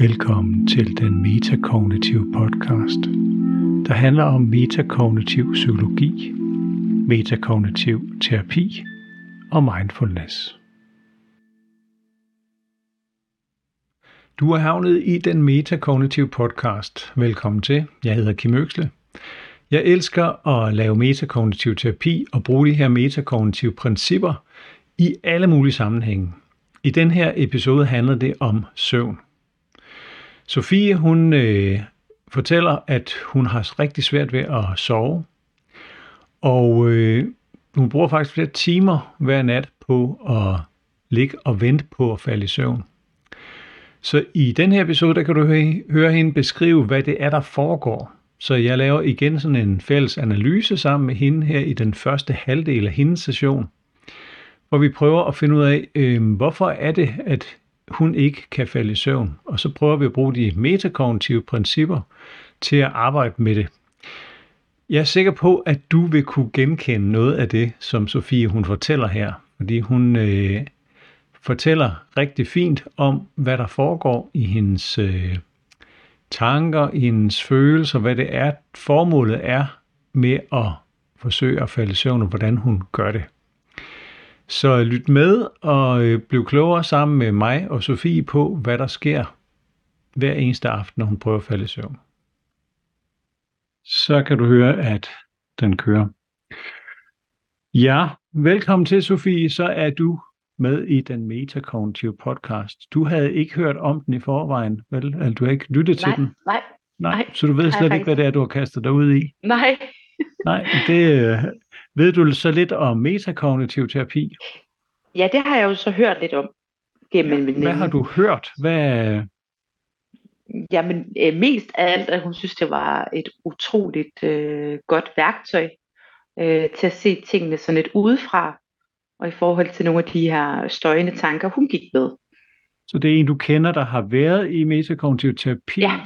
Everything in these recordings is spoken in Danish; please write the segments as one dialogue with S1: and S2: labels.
S1: Velkommen til den metakognitive podcast, der handler om metakognitiv psykologi, metakognitiv terapi og mindfulness. Du er havnet i den metakognitive podcast. Velkommen til. Jeg hedder Kim Øksle. Jeg elsker at lave metakognitiv terapi og bruge de her metakognitive principper i alle mulige sammenhænge. I den her episode handler det om søvn. Sofie, hun øh, fortæller, at hun har rigtig svært ved at sove, og øh, hun bruger faktisk flere timer hver nat på at ligge og vente på at falde i søvn. Så i den her episode, der kan du høre, høre hende beskrive, hvad det er, der foregår. Så jeg laver igen sådan en fælles analyse sammen med hende her i den første halvdel af hendes session, hvor vi prøver at finde ud af, øh, hvorfor er det, at hun ikke kan falde i søvn. Og så prøver vi at bruge de metakognitive principper til at arbejde med det. Jeg er sikker på, at du vil kunne genkende noget af det, som Sofie hun fortæller her. Fordi hun øh, fortæller rigtig fint om, hvad der foregår i hendes øh, tanker, i hendes følelser, hvad det er, formålet er med at forsøge at falde i søvn, og hvordan hun gør det. Så lyt med og øh, bliv klogere sammen med mig og Sofie på, hvad der sker hver eneste aften, når hun prøver at falde i søvn. Så kan du høre, at den kører. Ja, velkommen til Sofie. Så er du med i den metakognitive podcast. Du havde ikke hørt om den i forvejen, vel? Eller du har ikke lyttet
S2: nej,
S1: til den?
S2: Nej,
S1: nej. Så du ved slet ikke, hvad det er, du har kastet dig ud i?
S2: Nej.
S1: Nej, det øh, ved du så lidt om metakognitiv terapi?
S2: Ja, det har jeg jo så hørt lidt om gennem
S1: ja. Hvad har du hørt? Hvad...
S2: Jamen, øh, mest af alt, at hun synes, det var et utroligt øh, godt værktøj øh, til at se tingene sådan lidt udefra, og i forhold til nogle af de her støjende tanker, hun gik med.
S1: Så det er en, du kender, der har været i metakognitiv terapi?
S2: Ja.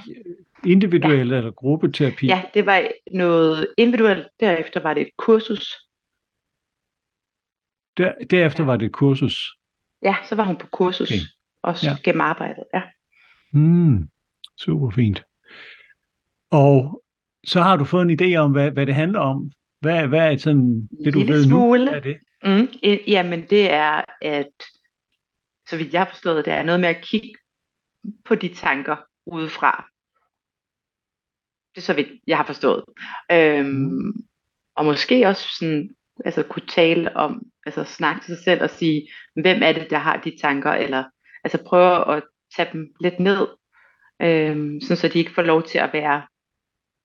S1: Individuel ja. eller gruppeterapi?
S2: Ja, det var noget individuelt. Derefter var det et kursus.
S1: Der, derefter ja. var det et kursus?
S2: Ja, så var hun på kursus. Okay. Også ja. gennem arbejdet, ja.
S1: Hmm, super fint. Og så har du fået en idé om, hvad, hvad det handler om. Hvad, hvad er sådan, det, du ved
S2: smule.
S1: nu? Er det?
S2: Mm, jamen, det er, at så vidt jeg har forstået, det er noget med at kigge på de tanker udefra. Det er så vidt jeg har forstået. Øhm, mm. Og måske også sådan, altså kunne tale om, altså snakke til sig selv og sige, hvem er det, der har de tanker, eller altså prøve at tage dem lidt ned, øhm, sådan så de ikke får lov til at være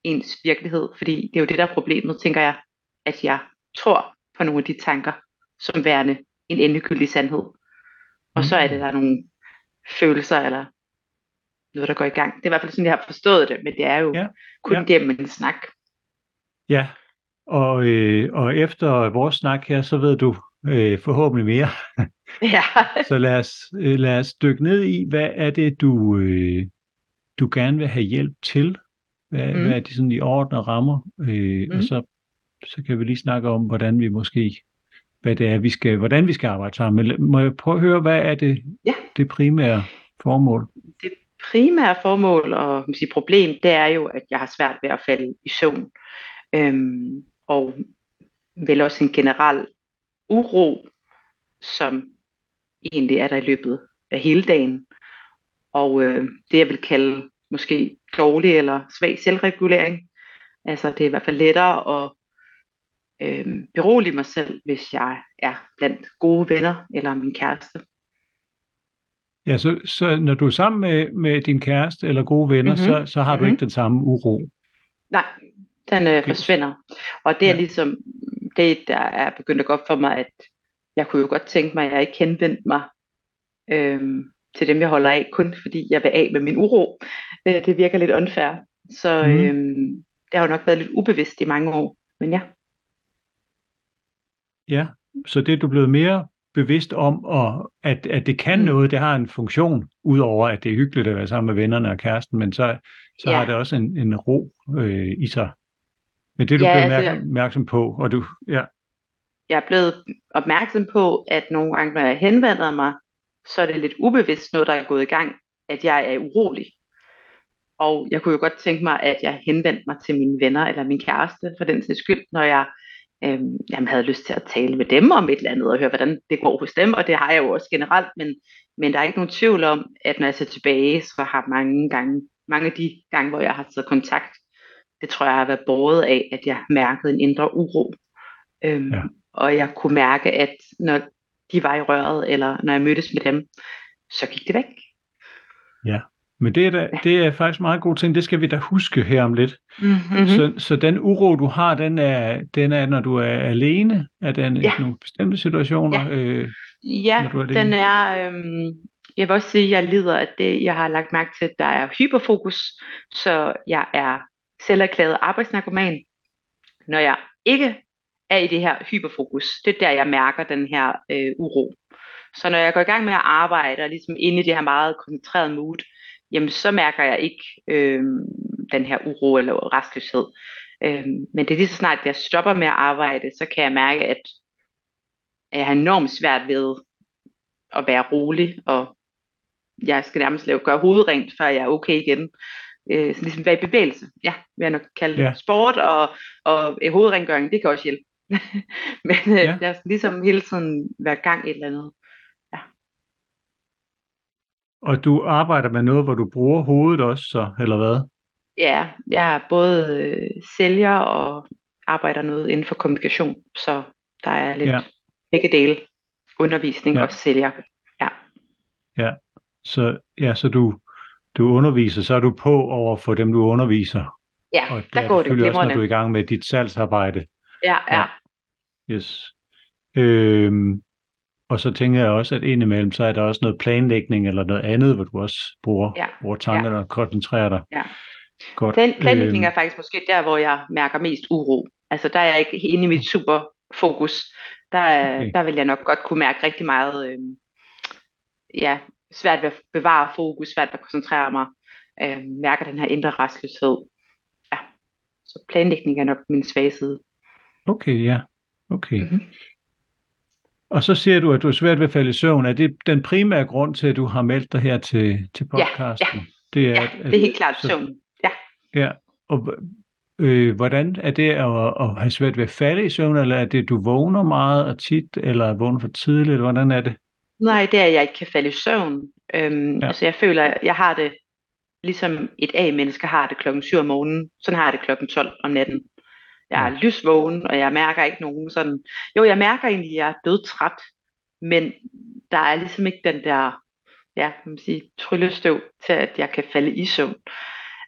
S2: ens virkelighed, fordi det er jo det, der er problemet, tænker jeg, at jeg tror på nogle af de tanker, som værende en endegyldig sandhed. Og så er det, der er nogle følelser, eller noget, der går i gang. Det er i hvert fald sådan, jeg har forstået det, men det er jo ja. kun ja. gennem en snak.
S1: Ja, og, øh, og efter vores snak her, så ved du øh, forhåbentlig mere.
S2: ja.
S1: så lad os, øh, lad os dykke ned i, hvad er det, du, øh, du gerne vil have hjælp til? Hvad, mm. hvad er det sådan i orden og rammer? Øh, mm. Og så, så kan vi lige snakke om, hvordan vi måske hvad det er, vi skal, hvordan vi skal arbejde sammen. Men må jeg prøve at høre, hvad er det,
S2: ja.
S1: det primære formål?
S2: Det primære formål og sige, problem, det er jo, at jeg har svært ved at falde i søvn. Øhm, og vel også en generel uro, som egentlig er der i løbet af hele dagen. Og øh, det jeg vil kalde måske dårlig eller svag selvregulering. Altså det er i hvert fald lettere at øh, berolige mig selv, hvis jeg er blandt gode venner eller min kæreste.
S1: Ja, så, så når du er sammen med, med din kæreste eller gode venner, mm-hmm. så, så har du mm-hmm. ikke den samme uro?
S2: Nej, den øh, forsvinder. Og det er ja. ligesom det, der er begyndt at gå op for mig, at jeg kunne jo godt tænke mig, at jeg ikke henvendte mig øh, til dem, jeg holder af, kun fordi jeg vil af med min uro. Øh, det virker lidt unfair. Så mm. øh, det har jo nok været lidt ubevidst i mange år. Men ja.
S1: Ja, så det er du blevet mere bevidst om, og at, at det kan mm. noget, det har en funktion, udover at det er hyggeligt at være sammen med vennerne og kæresten, men så, så ja. har det også en, en ro øh, i sig. Men det er du ja, blevet altså, opmærksom på, og du, ja.
S2: Jeg er blevet opmærksom på, at nogle gange, når jeg henvender mig, så er det lidt ubevidst noget, der er gået i gang at jeg er urolig. Og jeg kunne jo godt tænke mig, at jeg henvendte mig til mine venner eller min kæreste for den sags skyld, når jeg øh, jamen, havde lyst til at tale med dem om et eller andet og høre, hvordan det går hos dem. Og det har jeg jo også generelt, men, men der er ikke nogen tvivl om, at når jeg ser tilbage, så har mange gange, mange af de gange, hvor jeg har taget kontakt, det tror jeg har været båret af, at jeg mærkede en indre uro. Øhm, ja. Og jeg kunne mærke, at når de var i røret, eller når jeg mødtes med dem, så gik det væk.
S1: Ja, men det er, da, det er faktisk meget god ting. Det skal vi da huske her om lidt. Mm-hmm. Så, så den uro, du har, den er, den er når du er alene? Er den ja. i nogle bestemte situationer?
S2: Ja, øh, ja er den er... Øhm, jeg vil også sige, at jeg lider af det, jeg har lagt mærke til, at der er hyperfokus, så jeg er selverklæret arbejdsnarkoman. Når jeg ikke er i det her hyperfokus, det er der, jeg mærker den her øh, uro. Så når jeg går i gang med at arbejde, og ligesom inde i det her meget koncentrerede mood, jamen så mærker jeg ikke øh, den her uro eller restløshed. Øh, men det er lige så snart, at jeg stopper med at arbejde, så kan jeg mærke, at jeg har enormt svært ved at være rolig, og jeg skal nærmest lave, gøre hovedet rent, før jeg er okay igen. Øh, så ligesom være i bevægelse, ja, vil jeg nok kalde det. Ja. Sport og, og hovedrengøring, det kan også hjælpe. Men øh, ja. der er ligesom hele tiden være gang i et eller andet.
S1: Og du arbejder med noget, hvor du bruger hovedet også, så, eller hvad?
S2: Ja, jeg er både øh, sælger og arbejder noget inden for kommunikation, så der er lidt ja. begge dele. Undervisning ja. og sælger. Ja.
S1: Ja, så, ja, så du, du underviser, så er du på over for dem, du underviser.
S2: Ja, og der går det
S1: glimrende. også, når du er i gang med dit salgsarbejde.
S2: Ja, ja. ja.
S1: Yes. Øhm, og så tænker jeg også, at indimellem, så er der også noget planlægning eller noget andet, hvor du også bruger, ja. bruger tankerne ja. og koncentrerer dig.
S2: Ja. Godt. Plan, planlægning øhm. er faktisk måske der, hvor jeg mærker mest uro. Altså der er jeg ikke inde i mit super fokus. Der, okay. der vil jeg nok godt kunne mærke rigtig meget, øh, ja, svært ved at bevare fokus, svært ved at koncentrere mig, øh, mærker den her indre restløshed. Ja. Så planlægning er nok min svage side.
S1: Okay, ja. Okay. Mm-hmm. Og så siger du, at du er svært ved at falde i søvn. Er det den primære grund til, at du har meldt dig her til, til podcasten?
S2: Ja, ja. Det er, ja, at, det er helt klart så, søvn. Ja.
S1: Ja, og øh, hvordan er det at, at have svært ved at falde i søvn, eller er det, du vågner meget og tit, eller vågner for tidligt? Hvordan er det?
S2: Nej, det er, at jeg ikke kan falde i søvn. Øhm, ja. Altså jeg føler, jeg har det, ligesom et A-menneske har det klokken 7 om morgenen, sådan har jeg det klokken 12 om natten. Jeg er lysvågen, og jeg mærker ikke nogen sådan... Jo, jeg mærker egentlig, at jeg er dødtræt, men der er ligesom ikke den der, ja, kan man sige, tryllestøv til, at jeg kan falde i søvn.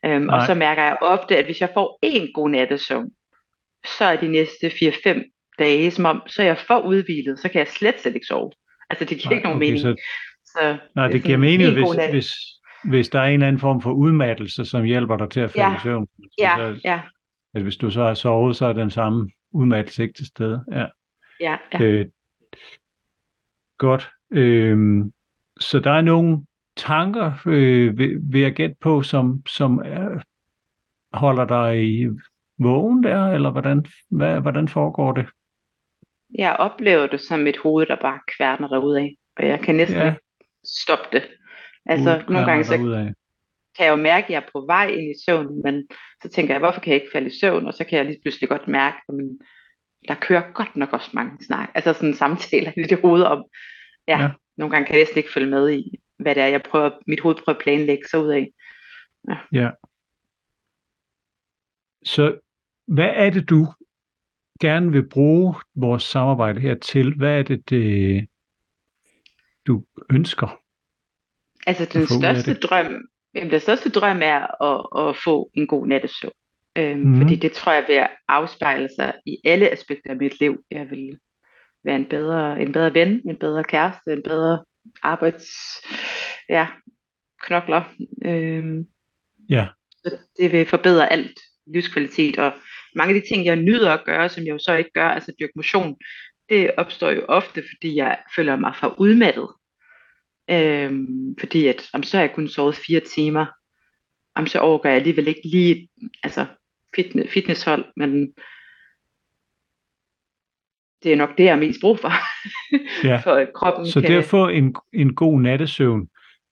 S2: Øhm, og så mærker jeg ofte, at hvis jeg får en god nattesøvn, så er de næste 4-5 dage, som om, så jeg for udvilet, så kan jeg slet slet ikke sove. Altså det giver Nej, ikke nogen okay, mening. Så,
S1: så, nej, det giver mening, hvis, hvis, hvis der er en eller anden form for udmattelse, som hjælper dig til at falde
S2: ja,
S1: i søvn.
S2: Ja, så, ja
S1: at hvis du så har sovet, så er den samme udmattelse ikke til stede. Ja,
S2: ja, ja. Øh,
S1: godt. Øh, så der er nogle tanker, øh, vil, vil jeg gætte på, som, som er, holder dig i vågen der, eller hvordan, hvad, hvordan foregår det?
S2: Jeg oplever det som et hoved, der bare kværner af, og jeg kan næsten ja. stoppe det. Altså, nogle gange så, kan jeg jo mærke, at jeg er på vej ind i søvn, men så tænker jeg, hvorfor kan jeg ikke falde i søvn? Og så kan jeg lige pludselig godt mærke, at min, der kører godt nok også mange snak, altså sådan samtaler i det hoved om, ja, ja, nogle gange kan jeg næsten ikke følge med i, hvad det er, jeg prøver, mit hoved prøver at planlægge sig ud af.
S1: Ja. ja. Så hvad er det, du gerne vil bruge vores samarbejde her til? Hvad er det, det du ønsker?
S2: Altså den største drøm Jamen, den største drøm er at, at få en god nattesøvn. Øhm, mm. Fordi det tror jeg vil afspejle sig i alle aspekter af mit liv. Jeg vil være en bedre, en bedre ven, en bedre kæreste, en bedre arbejds... Ja, knokler. Øhm,
S1: ja.
S2: Så det vil forbedre alt livskvalitet, og mange af de ting, jeg nyder at gøre, som jeg jo så ikke gør, altså dyrke motion, det opstår jo ofte, fordi jeg føler mig for udmattet. Øhm, fordi at, om så har jeg kun sovet fire timer, om så overgår jeg alligevel ikke lige altså fitness, fitnesshold, men det er nok det, jeg er mest brug for.
S1: Ja. for kroppen
S2: så
S1: kan... det at få en, en god nattesøvn,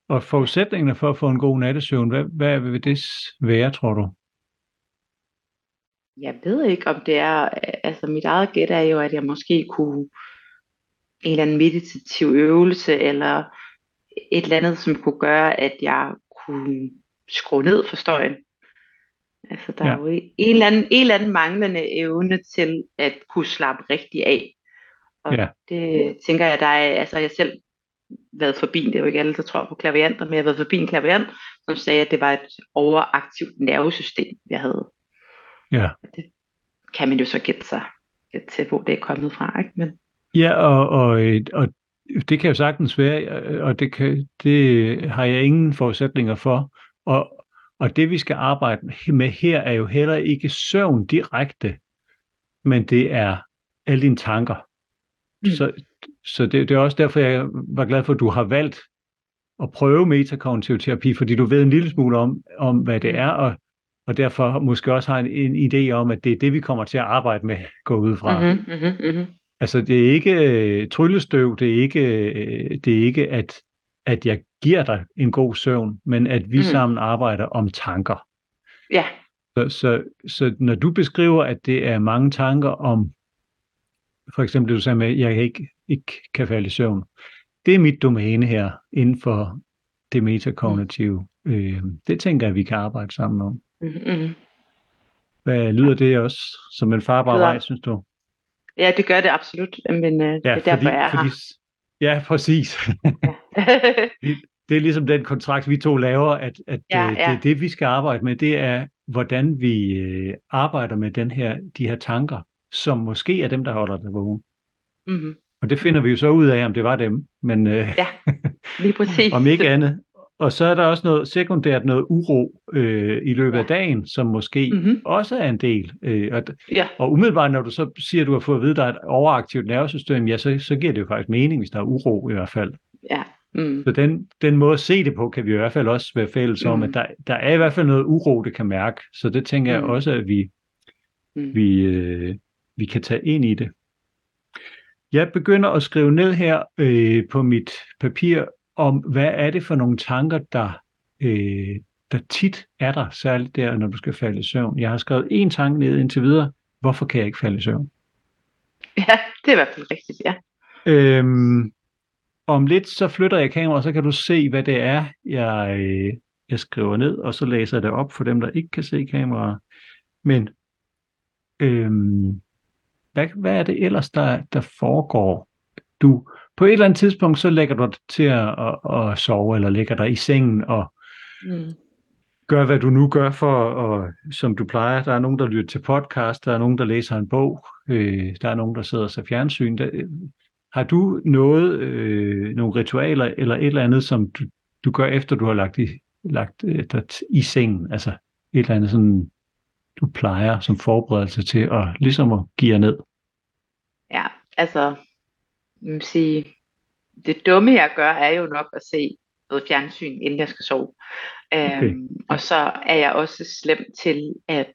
S1: Og forudsætningerne for at få en god nattesøvn, hvad, hvad vil det være, tror du?
S2: Jeg ved ikke, om det er, altså mit eget gæt er jo, at jeg måske kunne en eller anden meditativ øvelse, eller et eller andet, som kunne gøre, at jeg kunne skrue ned for støjen. Altså der ja. er jo en eller, anden, en eller anden manglende evne til at kunne slappe rigtig af. Og ja. det tænker jeg, der er, altså jeg selv været forbi, det er jo ikke alle, der tror på klavianter, men jeg har været forbi en klaviant, som sagde, at det var et overaktivt nervesystem, jeg havde.
S1: Ja.
S2: Det kan man jo så gætte sig til, hvor det er kommet fra, ikke? Men...
S1: Ja, og, og, og det kan jo sagtens være, og det, kan, det har jeg ingen forudsætninger for. Og, og det vi skal arbejde med her er jo heller ikke søvn direkte, men det er alle dine tanker. Mm. Så, så det, det er også derfor, jeg var glad for, at du har valgt at prøve metakognitiv terapi, fordi du ved en lille smule om, om hvad det er, og, og derfor måske også har en, en idé om, at det er det, vi kommer til at arbejde med, gå ud fra. Mm-hmm, mm-hmm, mm-hmm. Altså, det er ikke uh, tryllestøv, det er ikke, uh, det er ikke at, at jeg giver dig en god søvn, men at vi mm. sammen arbejder om tanker.
S2: Ja.
S1: Så, så, så når du beskriver, at det er mange tanker om, for eksempel det du sagde med, at jeg ikke, ikke kan falde i søvn, det er mit domæne her inden for det metakognitive. Mm. Øh, det tænker jeg, vi kan arbejde sammen om. Mm-hmm. Hvad lyder det også som en farbar vej, synes du?
S2: Ja, det gør det absolut, men øh, ja, det er derfor, fordi, jeg er fordi, her.
S1: Ja, præcis. det, det er ligesom den kontrakt, vi to laver, at, at ja, øh, ja. det, det, vi skal arbejde med, det er, hvordan vi øh, arbejder med den her, de her tanker, som måske er dem, der holder dig vågen. Mm-hmm. Og det finder vi jo så ud af, om det var dem. Men,
S2: øh, ja, lige præcis.
S1: om ikke andet. Og så er der også noget sekundært, noget uro øh, i løbet af dagen, som måske mm-hmm. også er en del. Øh, og, ja. og umiddelbart, når du så siger, at du har fået at vide, at der er et overaktivt nervesystem, ja, så, så giver det jo faktisk mening, hvis der er uro i hvert fald.
S2: Ja. Mm.
S1: Så den, den måde at se det på, kan vi i hvert fald også være fælles mm. om, at der, der er i hvert fald noget uro, det kan mærke. Så det tænker mm. jeg også, at vi, mm. vi, øh, vi kan tage ind i det. Jeg begynder at skrive ned her øh, på mit papir, om hvad er det for nogle tanker, der, øh, der tit er der, særligt der, når du skal falde i søvn. Jeg har skrevet en tanke ned indtil videre. Hvorfor kan jeg ikke falde i søvn?
S2: Ja, det er i hvert fald rigtigt, ja.
S1: Øhm, om lidt, så flytter jeg kameraet, så kan du se, hvad det er, jeg, øh, jeg skriver ned, og så læser jeg det op for dem, der ikke kan se kameraet. Men øhm, hvad, hvad er det ellers, der, der foregår? Du, på et eller andet tidspunkt, så lægger du dig til at, at, at sove, eller lægger dig i sengen og mm. gør, hvad du nu gør for, og, som du plejer. Der er nogen, der lytter til podcast, der er nogen, der læser en bog, øh, der er nogen, der sidder og ser fjernsyn. Der, har du noget, øh, nogle ritualer eller et eller andet, som du, du gør efter, du har lagt, i, lagt øh, dig i sengen? Altså et eller andet, sådan, du plejer som forberedelse til at ligesom at give ned?
S2: Ja, altså man sige, det dumme jeg gør, er jo nok at se noget fjernsyn, inden jeg skal sove. Okay. Øhm, og så er jeg også slem til at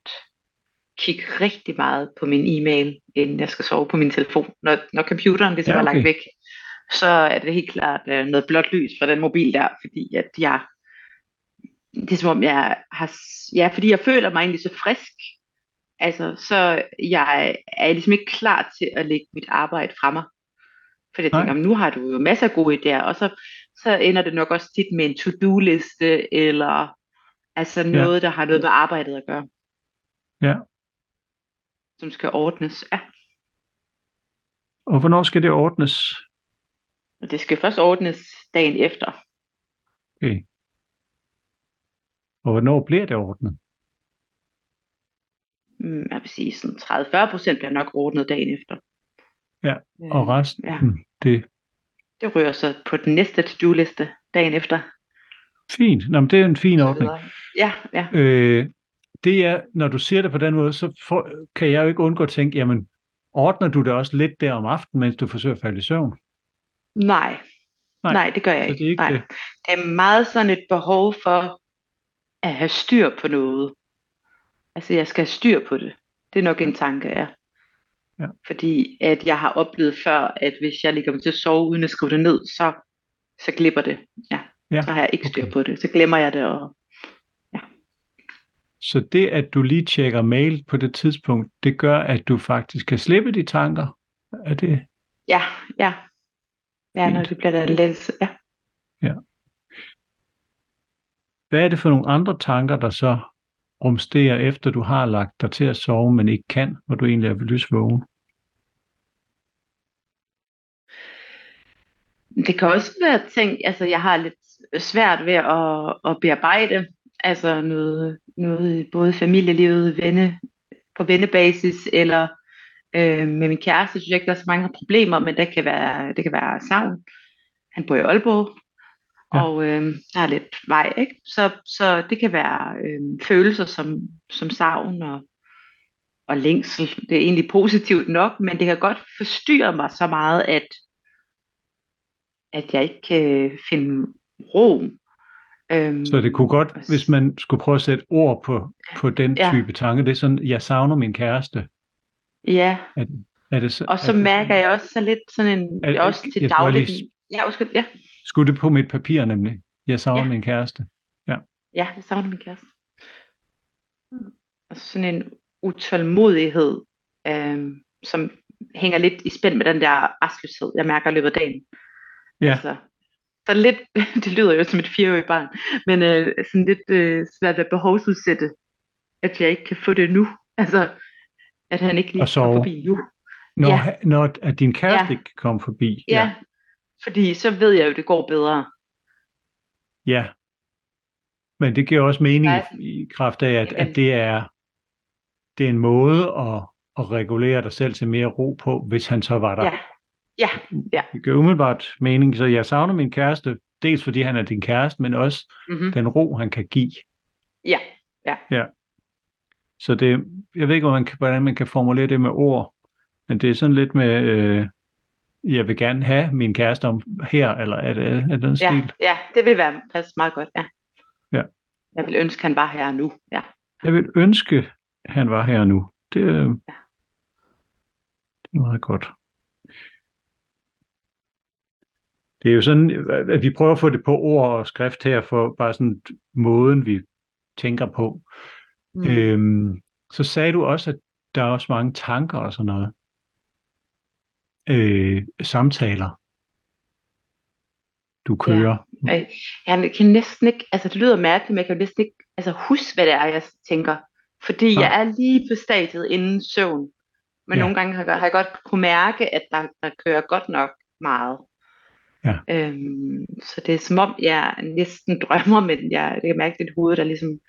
S2: kigge rigtig meget på min e-mail, inden jeg skal sove på min telefon. Når, når computeren ligesom ja, okay. er lagt væk, så er det helt klart uh, noget blåt lys fra den mobil der, fordi at jeg, det er som om jeg har, ja, fordi jeg føler mig egentlig så frisk, altså så jeg er ligesom ikke klar til at lægge mit arbejde fra mig. For jeg tænker, nu har du jo masser af gode idéer, og så, så ender det nok også tit med en to-do-liste, eller altså noget, ja. der har noget med arbejdet at gøre.
S1: Ja.
S2: Som skal ordnes, ja.
S1: Og hvornår skal det ordnes?
S2: Det skal først ordnes dagen efter.
S1: Okay. Og hvornår bliver det ordnet?
S2: Mm, jeg vil sige, sådan 30-40 procent bliver nok ordnet dagen efter.
S1: Ja, og øh, resten, ja. det...
S2: Det ryger så på den næste to-do-liste dagen efter.
S1: Fint. Nå, men det er en fin ordning.
S2: Ja, ja.
S1: Øh, det er, når du siger det på den måde, så for, kan jeg jo ikke undgå at tænke, jamen, ordner du det også lidt der om aftenen, mens du forsøger at falde i søvn?
S2: Nej. Nej, Nej det gør jeg ikke. Det er, ikke Nej. Det. det er meget sådan et behov for at have styr på noget. Altså, jeg skal have styr på det. Det er nok en tanke, ja. Ja. Fordi at jeg har oplevet før, at hvis jeg ligger mig til at sove uden at skrive det ned, så, så glipper det. Ja. Ja. Så har jeg ikke styr okay. på det. Så glemmer jeg det. Og, ja.
S1: Så det, at du lige tjekker mail på det tidspunkt, det gør, at du faktisk kan slippe de tanker? Er det?
S2: Ja, ja. Ja, når det bliver der lettelse, ja.
S1: Ja. Hvad er det for nogle andre tanker, der så rumsterer, efter du har lagt dig til at sove, men ikke kan, hvor du egentlig er lysvågen?
S2: Det kan også være ting, altså jeg har lidt svært ved at, at bearbejde, altså noget, noget både familielivet, venne, på vennebasis, eller øh, med min kæreste, synes jeg ikke, der er så mange problemer, men det kan være, det kan være savn. Han bor i Aalborg, ja. og øh, der er lidt vej, ikke? Så, så det kan være øh, følelser som, som savn og, og længsel. Det er egentlig positivt nok, men det kan godt forstyrre mig så meget, at at jeg ikke kan finde ro.
S1: Øhm, så det kunne godt, hvis man skulle prøve at sætte ord på, på den ja. type tanke, det er sådan, jeg savner min kæreste.
S2: Ja. Er, er det så, og så mærker jeg også så lidt sådan en, er, også til dagligt. Lige, ja, undskyld, ja.
S1: Skulle det på mit papir nemlig? Jeg savner ja. min kæreste. Ja.
S2: Ja, jeg savner min kæreste. Og sådan en utålmodighed, øhm, som hænger lidt i spænd med den der restløshed, jeg mærker i løbet af dagen. Ja. Altså, så lidt, det lyder jo som et fireårigt barn, men øh, sådan lidt øh, svært at behovsudsætte, at jeg ikke kan få det nu. Altså, at han ikke lige kommer forbi nu.
S1: Når, ja. når at din kæreste ja. ikke kan komme forbi.
S2: Ja. ja, fordi så ved jeg jo, at det går bedre.
S1: Ja, men det giver også mening ja. i kraft af, at, at det er det er en måde at, at regulere dig selv til mere ro på, hvis han så var der.
S2: Ja. Ja, ja.
S1: Det gør umiddelbart mening, så jeg savner min kæreste, dels fordi han er din kæreste, men også mm-hmm. den ro, han kan give.
S2: Ja, ja.
S1: ja. Så det, jeg ved ikke, hvordan man, kan, hvordan man kan formulere det med ord, men det er sådan lidt med, øh, jeg vil gerne have min kæreste om her, eller er det, er det en
S2: ja,
S1: stil?
S2: Ja, det vil være passe meget godt, ja.
S1: ja.
S2: Jeg vil ønske, han var her nu, ja.
S1: Jeg vil ønske, han var her nu. Det, ja. det er meget godt. Det er jo sådan, at vi prøver at få det på ord og skrift her, for bare sådan måden, vi tænker på. Mm. Øhm, så sagde du også, at der er også mange tanker og sådan noget. Øh, samtaler, du kører.
S2: Ja. Jeg kan næsten ikke, altså det lyder mærkeligt, men jeg kan næsten ikke altså, huske, hvad det er, jeg tænker. Fordi ja. jeg er lige på stadiet inden søvn. Men ja. nogle gange har jeg, har jeg godt kunne mærke, at der, der kører godt nok meget. Ja. Øhm, så det er som om, jeg næsten drømmer, men jeg, det kan mærke, at det hoved, der ligesom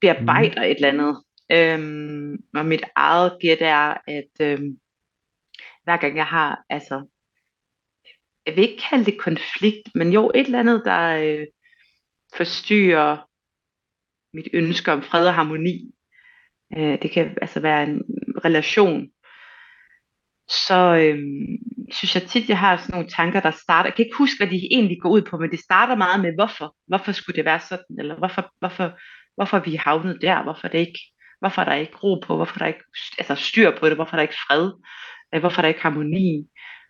S2: bearbejder mm. et eller andet. Øhm, og mit eget gæt er, at øhm, hver gang jeg har, altså, jeg vil ikke kalde det konflikt, men jo et eller andet, der øh, forstyrrer mit ønske om fred og harmoni. Øh, det kan altså være en relation, så øhm, synes jeg tit, jeg har sådan nogle tanker, der starter. Jeg kan ikke huske, hvad de egentlig går ud på, men det starter meget med, hvorfor? Hvorfor skulle det være sådan? Eller hvorfor, hvorfor, hvorfor vi havnet der? Hvorfor, det ikke, hvorfor er der ikke ro på? Hvorfor er der ikke altså styr på det? Hvorfor er der ikke fred? Øh, hvorfor er der ikke harmoni?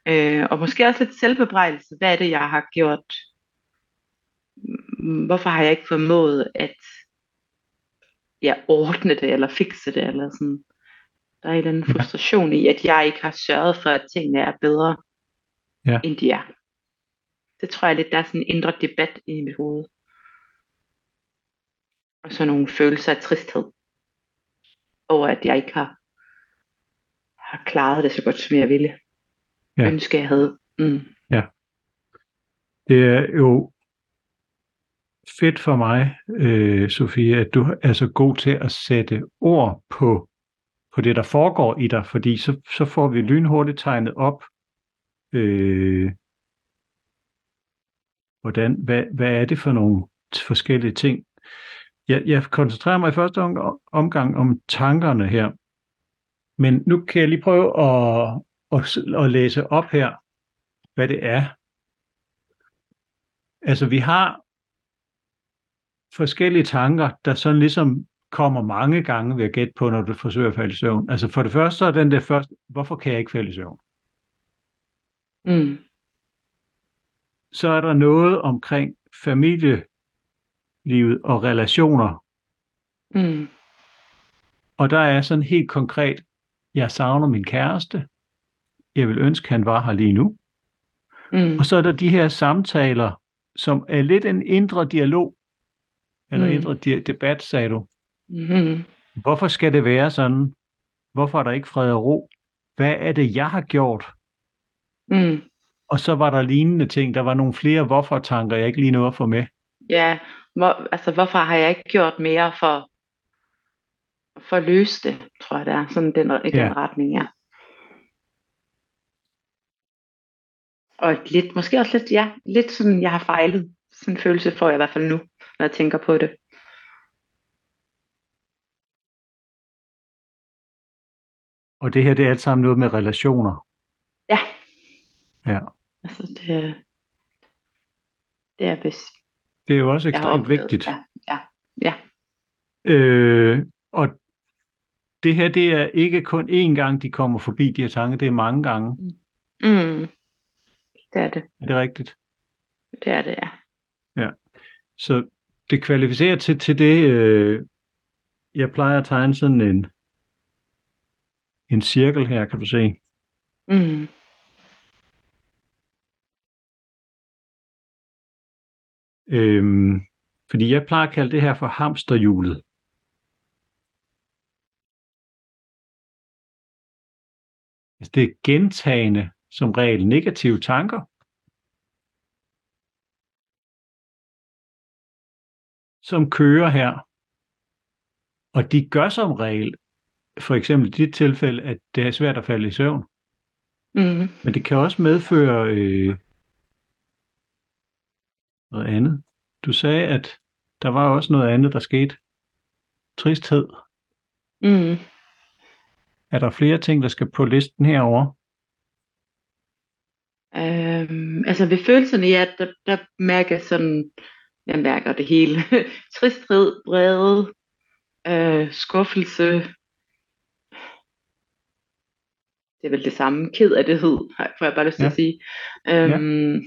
S2: Øh, og måske også lidt selvbebrejdelse. Hvad er det, jeg har gjort? Mm, hvorfor har jeg ikke formået at ja, ordne det, eller fikse det, eller sådan. Der er en eller anden frustration i, at jeg ikke har sørget for, at tingene er bedre, ja. end de er. Det tror jeg lidt, der er sådan en indre debat i mit hoved. Og så nogle følelser af tristhed. Over at jeg ikke har, har klaret det så godt, som jeg ville. Ja. Ønske, jeg havde. Mm.
S1: Ja. Det er jo fedt for mig, øh, Sofie, at du er så god til at sætte ord på på det, der foregår i dig, fordi så, så får vi lynhurtigt tegnet op, øh, hvordan, hvad, hvad er det for nogle forskellige ting. Jeg, jeg koncentrerer mig i første omgang om tankerne her, men nu kan jeg lige prøve at, at, at læse op her, hvad det er. Altså vi har forskellige tanker, der sådan ligesom kommer mange gange, ved at gætte på, når du forsøger at falde i søvn. Altså for det første, så er den der første, hvorfor kan jeg ikke falde i søvn?
S2: Mm.
S1: Så er der noget omkring familielivet og relationer.
S2: Mm.
S1: Og der er sådan helt konkret, jeg savner min kæreste. Jeg vil ønske, han var her lige nu.
S2: Mm.
S1: Og så er der de her samtaler, som er lidt en indre dialog, eller
S2: Mm.
S1: indre di- debat, sagde du.
S2: Mm.
S1: Hvorfor skal det være sådan? Hvorfor er der ikke fred og ro? Hvad er det, jeg har gjort?
S2: Mm.
S1: Og så var der lignende ting. Der var nogle flere hvorfor-tanker, jeg ikke lige nåede at få med.
S2: Ja, hvor, altså hvorfor har jeg ikke gjort mere for, for at løse det, tror jeg det er, sådan den, i den
S1: Ja.
S2: retning, ja. Og lidt, måske også lidt, ja, lidt sådan, jeg har fejlet. Sådan en følelse får jeg i hvert fald nu, når jeg tænker på det.
S1: Og det her, det er alt sammen noget med relationer.
S2: Ja.
S1: Ja.
S2: Altså det, det er vist,
S1: Det er jo også ekstremt vigtigt.
S2: Ja, ja, ja.
S1: Øh, og det her, det er ikke kun én gang, de kommer forbi de her tanker, det er mange gange.
S2: Mm. Det er det,
S1: Er det rigtigt?
S2: det er det, ja.
S1: Så det kvalificerer til, til det, øh, jeg plejer at tegne sådan en, en cirkel her, kan du se.
S2: Mm.
S1: Øhm, fordi jeg plejer at kalde det her for hamsterhjulet. Altså, det er gentagende, som regel, negative tanker. Som kører her. Og de gør som regel, for eksempel dit tilfælde, at det er svært at falde i søvn.
S2: Mm.
S1: Men det kan også medføre øh, noget andet. Du sagde, at der var også noget andet, der skete. Tristhed.
S2: Mm.
S1: Er der flere ting, der skal på listen herover?
S2: Øhm, altså ved følelserne, ja, der, der mærker jeg sådan, jeg mærker det hele. Tristhed, vrede, øh, skuffelse. Det er vel det samme. Ked af det hed, får jeg bare lyst til
S1: Ja.
S2: at sige. Øhm,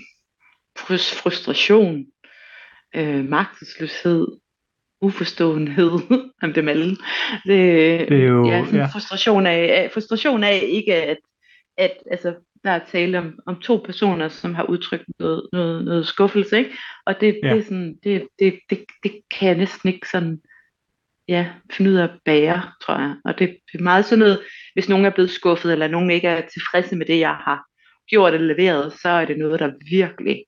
S2: frus- frustration, øh, magtesløshed, uforståenhed om dem alle. Det,
S1: Det er jo-
S2: ja,
S1: ja.
S2: frustration af, af, frustration af ikke at, at altså, der er tale om, om to personer, som har udtrykt noget, noget, noget skuffelse, ikke? Og det,
S1: Ja.
S2: det, er sådan, det, det, det, det kan jeg næsten ikke sådan, ja, finde ud af at bære, tror jeg. Og det, er meget sådan noget, hvis nogen er blevet skuffet, eller nogen ikke er tilfredse med det, jeg har gjort eller leveret, så er det noget, der virkelig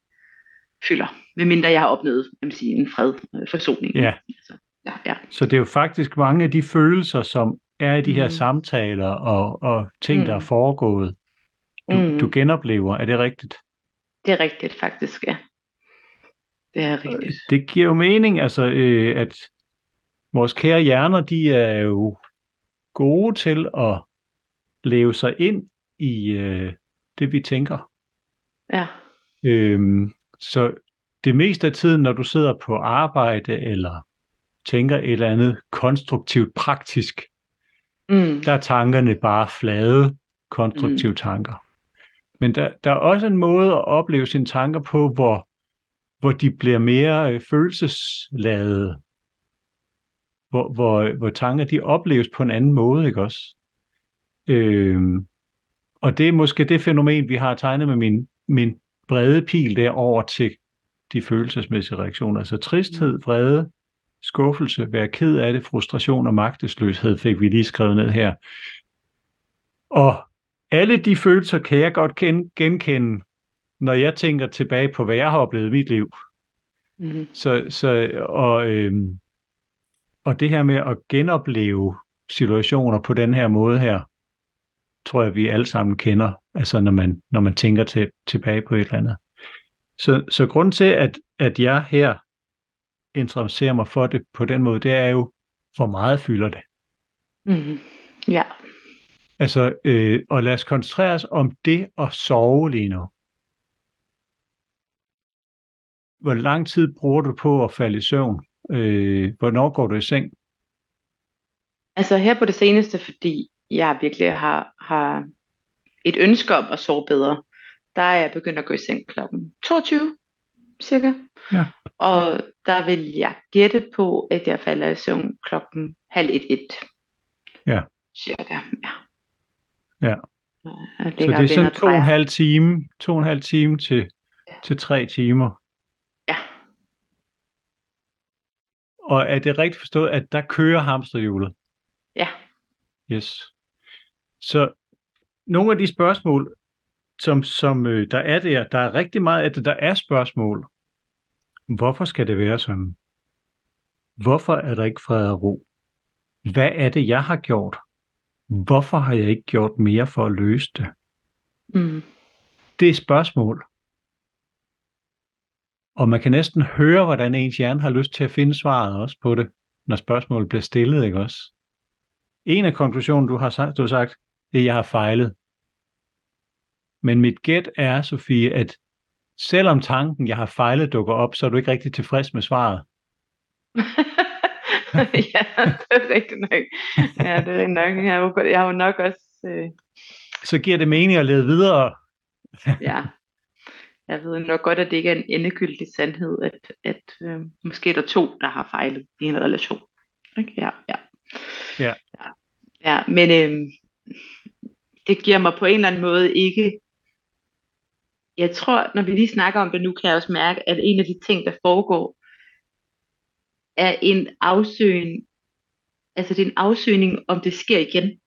S2: fylder. Medmindre jeg har opnået vil sige, en fred, øh, forsoning.
S1: Ja.
S2: Altså, ja, ja.
S1: Så det er jo faktisk mange af de følelser, som er i de her
S2: Mm.
S1: samtaler og, og ting, der er
S2: Mm.
S1: foregået, du,
S2: Mm.
S1: du genoplever. Er det rigtigt?
S2: Det er rigtigt, faktisk, ja. Det er rigtigt.
S1: Det giver jo mening, altså, øh, at vores kære hjerner, de er jo gode til at leve sig ind i øh, det, vi tænker.
S2: Ja.
S1: Øhm, så det meste af tiden, når du sidder på arbejde eller tænker et eller andet konstruktivt, praktisk,
S2: Mm.
S1: der er tankerne bare flade, konstruktive mm. tanker. Men der, der er også en måde at opleve sine tanker på, hvor, hvor de bliver mere øh, følelsesladede. Hvor, hvor, hvor tanker de opleves på en anden måde, ikke også? Øhm, og det er måske det fænomen, vi har tegnet med min, min brede pil derover til de følelsesmæssige reaktioner. Altså tristhed, vrede, skuffelse, være ked af det, frustration og magtesløshed fik vi lige skrevet ned her. Og alle de følelser kan jeg godt gen- genkende, når jeg tænker tilbage på, hvad jeg har oplevet i mit liv.
S2: Mm.
S1: Så, så, og, øhm, og det her med at genopleve situationer på den her måde her, tror jeg, vi alle sammen kender, altså når man, når man tænker til, tilbage på et eller andet. Så, så grund til, at, at jeg her interesserer mig for det på den måde, det er jo, hvor meget fylder det.
S2: Mm. Ja.
S1: Altså, øh, og lad os koncentrere os om det at sove lige nu. Hvor lang tid bruger du på at falde i søvn? Øh, hvornår går du i seng?
S2: Altså her på det seneste, fordi jeg virkelig har, har et ønske om at sove bedre, der er jeg begyndt at gå i seng klokken 22. cirka.
S1: Ja.
S2: Og der vil jeg gætte på, at jeg falder i søvn klokken halv et, et.
S1: Ja.
S2: Cirka, ja.
S1: Ja. Så det er sådan to og en halv time, to og en halv time til,
S2: Ja.
S1: til tre timer. Og er det rigtigt forstået, at der kører hamsterhjulet?
S2: Ja.
S1: Yes. Så nogle af de spørgsmål, som, som øh, der er der, der er rigtig meget af det, der er spørgsmål. Hvorfor skal det være sådan? Hvorfor er der ikke fred og ro? Hvad er det, jeg har gjort? Hvorfor har jeg ikke gjort mere for at løse det?
S2: Mm.
S1: Det er spørgsmål. Og man kan næsten høre, hvordan ens hjerne har lyst til at finde svaret også på det, når spørgsmålet bliver stillet, ikke også? En af konklusionen, du har sagt, du har sagt det er, at jeg har fejlet. Men mit gæt er, Sofie, at selvom tanken, jeg har fejlet, dukker op, så er du ikke rigtig tilfreds med svaret.
S2: ja, det er rigtigt nok. Ja, det er rigtigt nok. Jeg har jo, jeg har jo nok også... Øh,
S1: Så giver det mening at lede videre.
S2: ja. Jeg ved nok godt, at det ikke er en endegyldig sandhed, at, at øh, måske er der to, der har fejlet i en relation. Okay, ja, ja.
S1: Ja.
S2: ja. ja men øh, det giver mig på en eller anden måde ikke... Jeg tror, når vi lige snakker om det nu, kan jeg også mærke, at en af de ting, der foregår, er en afsøgning, altså det er en afsøgning, om det sker igen.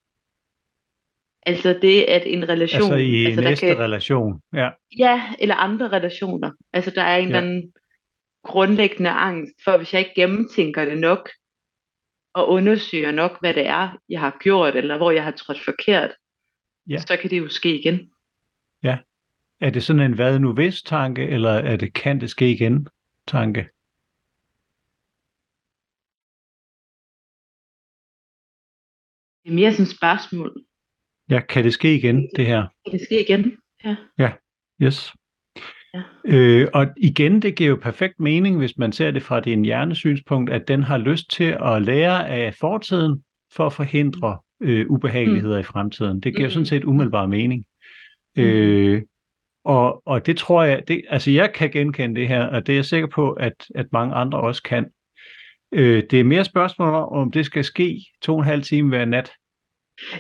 S2: Altså det, at en relation...
S1: Altså i
S2: altså,
S1: næste
S2: kan,
S1: relation. Ja.
S2: Ja, eller andre relationer. Altså der er en
S1: Ja.
S2: eller anden grundlæggende angst for, hvis jeg ikke gennemtænker det nok, og undersøger nok, hvad det er, jeg har gjort, eller hvor jeg har trådt forkert,
S1: Ja.
S2: så kan det jo ske igen.
S1: Er det sådan en hvad nu hvis tanke, eller er det kan det ske igen tanke?
S2: Det er mere sådan et spørgsmål.
S1: Ja, kan det ske igen, det her?
S2: Kan det ske igen? Ja.
S1: Yes.
S2: Ja.
S1: Øh, og igen, det giver jo perfekt mening, hvis man ser det fra din hjernesynspunkt, at den har lyst til at lære af fortiden for at forhindre øh, ubehageligheder mm. i fremtiden. Det giver mm. sådan set umiddelbar mening. Mm. Øh, og, og det tror jeg, det, altså jeg kan genkende det her, og det er jeg sikker på, at, at mange andre også kan. Øh, det er mere spørgsmål om, om det skal ske to og en halv time hver nat.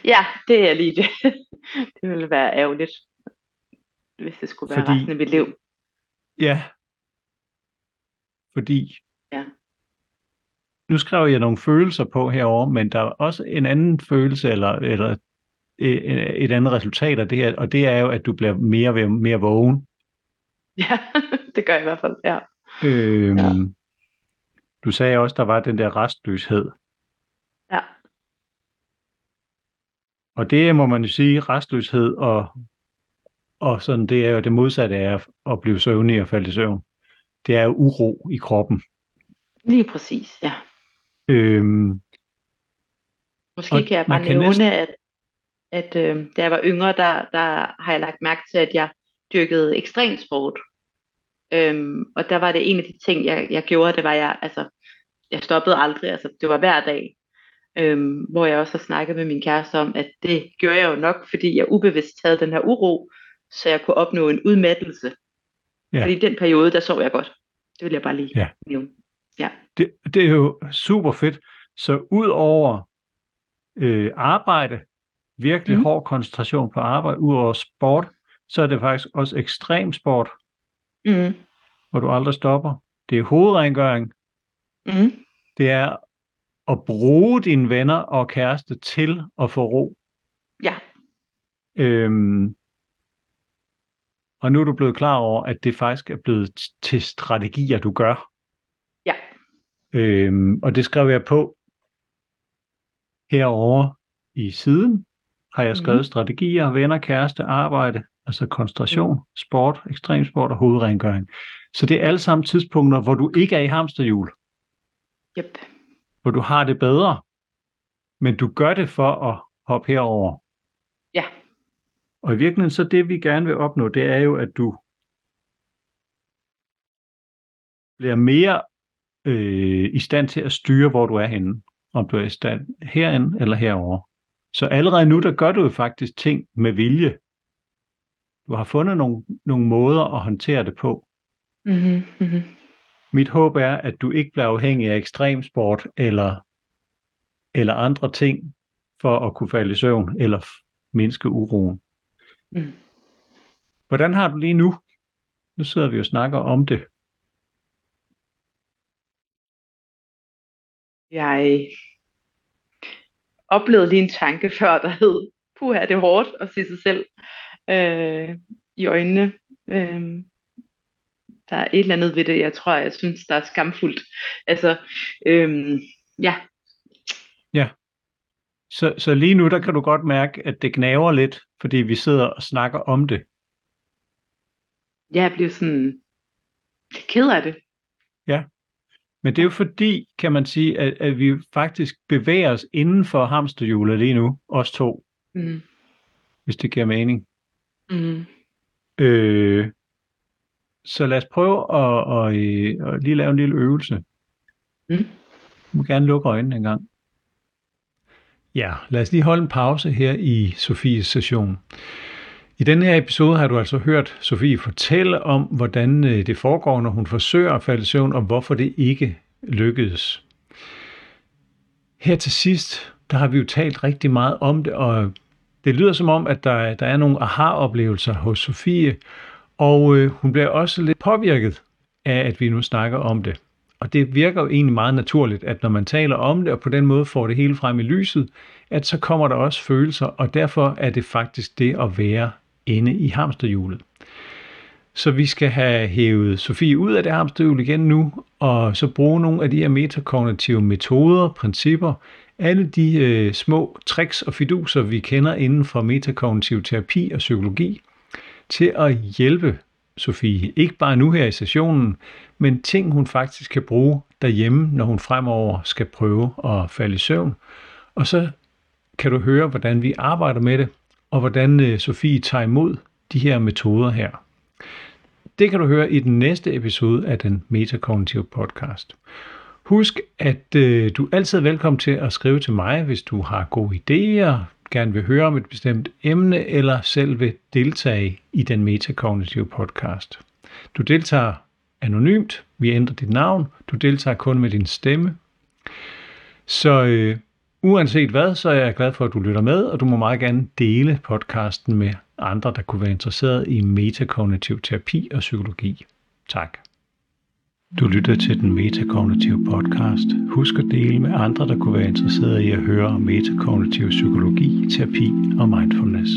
S2: Ja, det er lige det. det ville være ærgerligt, hvis det skulle være
S1: Fordi-
S2: resten af mit liv.
S1: Ja. Fordi
S2: Ja.
S1: nu skrev jeg nogle følelser på herover, men der er også en anden følelse eller, eller et, et andet resultat af det her, og det er jo, at du bliver mere mere vågen.
S2: Ja, det gør jeg i hvert fald, ja.
S1: Øhm,
S2: Ja.
S1: Du sagde også, der var den der restløshed.
S2: Ja,
S1: Og det må man jo sige, restløshed og, og sådan, det er jo det modsatte af at- blive søvnig og falde i søvn. Det er jo uro i kroppen.
S2: lige præcis, ja.
S1: Øhm,
S2: Måske
S1: Og
S2: kan jeg bare nævne,
S1: næsten-
S2: at, at øh, da jeg var yngre, der, der har jeg lagt mærke til, at jeg dyrkede ekstremsport. Øhm, og der var det en af de ting, jeg, jeg gjorde, det var, jeg, altså, jeg stoppede aldrig, altså det var hver dag. Øhm, hvor jeg også har snakket med min kæreste om, at det gjorde jeg jo nok, fordi jeg ubevidst havde den her uro, så jeg kunne opnå en udmattelse.
S1: Ja.
S2: Fordi i den periode, der sov jeg godt. Det vil jeg bare lige
S1: Ja.
S2: nævne. Ja.
S1: det, det er jo super fedt. Så ud over øh, arbejde, virkelig
S2: Mhm.
S1: mm. hård koncentration på arbejde, ud over sport, så er det faktisk også ekstrem sport,
S2: Mm.
S1: hvor du aldrig stopper. Det er hovedrengøring.
S2: Mm.
S1: Det er at bruge dine venner og kæreste til at få ro.
S2: Ja.
S1: Øhm, og nu er du blevet klar over, at det faktisk er blevet til strategier, du gør.
S2: Ja.
S1: Øhm, og det skrev jeg på herover i siden. Har jeg skrevet
S2: Mhm.
S1: strategier, venner, kæreste, arbejde, altså koncentration, sport, ekstremsport og hovedrengøring. Så det er alle sammen tidspunkter, hvor du ikke er i hamsterhjul,
S2: Yep.
S1: Hvor du har det bedre, men du gør det for at hoppe herover.
S2: Ja.
S1: Og i virkeligheden så det, vi gerne vil opnå, det er jo, at du bliver mere øh, i stand til at styre, hvor du er henne. Om du er i stand herinde eller herover. Så allerede nu, der gør du jo faktisk ting med vilje. Du har fundet nogle, nogle måder at håndtere det på.
S2: Mm-hmm.
S1: Mit håb er, at du ikke bliver afhængig af ekstremsport eller, eller andre ting for at kunne falde i søvn eller mindske uroen.
S2: Mm.
S1: Hvordan har du lige nu? Nu sidder vi og snakker om det.
S2: Jeg oplevede lige en tanke før, der hed, puha, det er hårdt at se sig selv øh, i øjnene. Øh, der er et eller andet ved det, jeg tror, jeg synes, der er skamfuldt. Altså, øh, ja.
S1: Så, så lige nu, der kan du godt mærke, at det gnaver lidt, fordi vi sidder og snakker om det.
S2: Jeg bliver sådan ked af det.
S1: Men det er jo fordi, kan man sige, at, at vi faktisk bevæger os inden for hamsterhjulet lige nu, os to,
S2: Mm.
S1: hvis det giver mening.
S2: Mm.
S1: Øh, så lad os prøve at, at, at, at lige lave en lille øvelse.
S2: Mm.
S1: Du må gerne lukke øjnene en gang. Ja, lad os lige holde en pause her i Sofies session. I denne her episode har du altså hørt Sofie fortælle om, hvordan øh, det foregår, når hun forsøger at falde i søvn, og hvorfor det ikke lykkedes. Her til sidst, der har vi jo talt rigtig meget om det, og det lyder som om, at der, der er nogle aha-oplevelser hos Sofie, og øh, hun bliver også lidt påvirket af, at vi nu snakker om det. Og det virker jo egentlig meget naturligt, at når man taler om det, og på den måde får det hele frem i lyset, at så kommer der også følelser, og derfor er det faktisk det at være inde i hamsterhjulet. Så vi skal have hævet Sofie ud af det hamsterhjul igen nu, og så bruge nogle af de her metakognitive metoder, principper, alle de øh, små tricks og fiduser, vi kender inden for metakognitiv terapi og psykologi, til at hjælpe Sofie. Ikke bare nu her i sessionen, men ting hun faktisk kan bruge derhjemme, når hun fremover skal prøve at falde i søvn. Og så kan du høre, hvordan vi arbejder med det, og hvordan øh, Sofie tager imod de her metoder her. Det kan du høre i den næste episode af den Metakognitive podcast. Husk, at øh, du er altid velkommen til at skrive til mig, hvis du har gode idéer, gerne vil høre om et bestemt emne, eller selv vil deltage i den Metakognitive podcast. Du deltager anonymt, vi ændrer dit navn, du deltager kun med din stemme. Så øh, uanset hvad, så er jeg glad for, at du lytter med, og du må meget gerne dele podcasten med andre, der kunne være interesseret i metakognitiv terapi og psykologi. Tak. Du lytter til den metakognitive podcast. Husk at dele med andre, der kunne være interesseret i at høre om metakognitiv psykologi, terapi og mindfulness.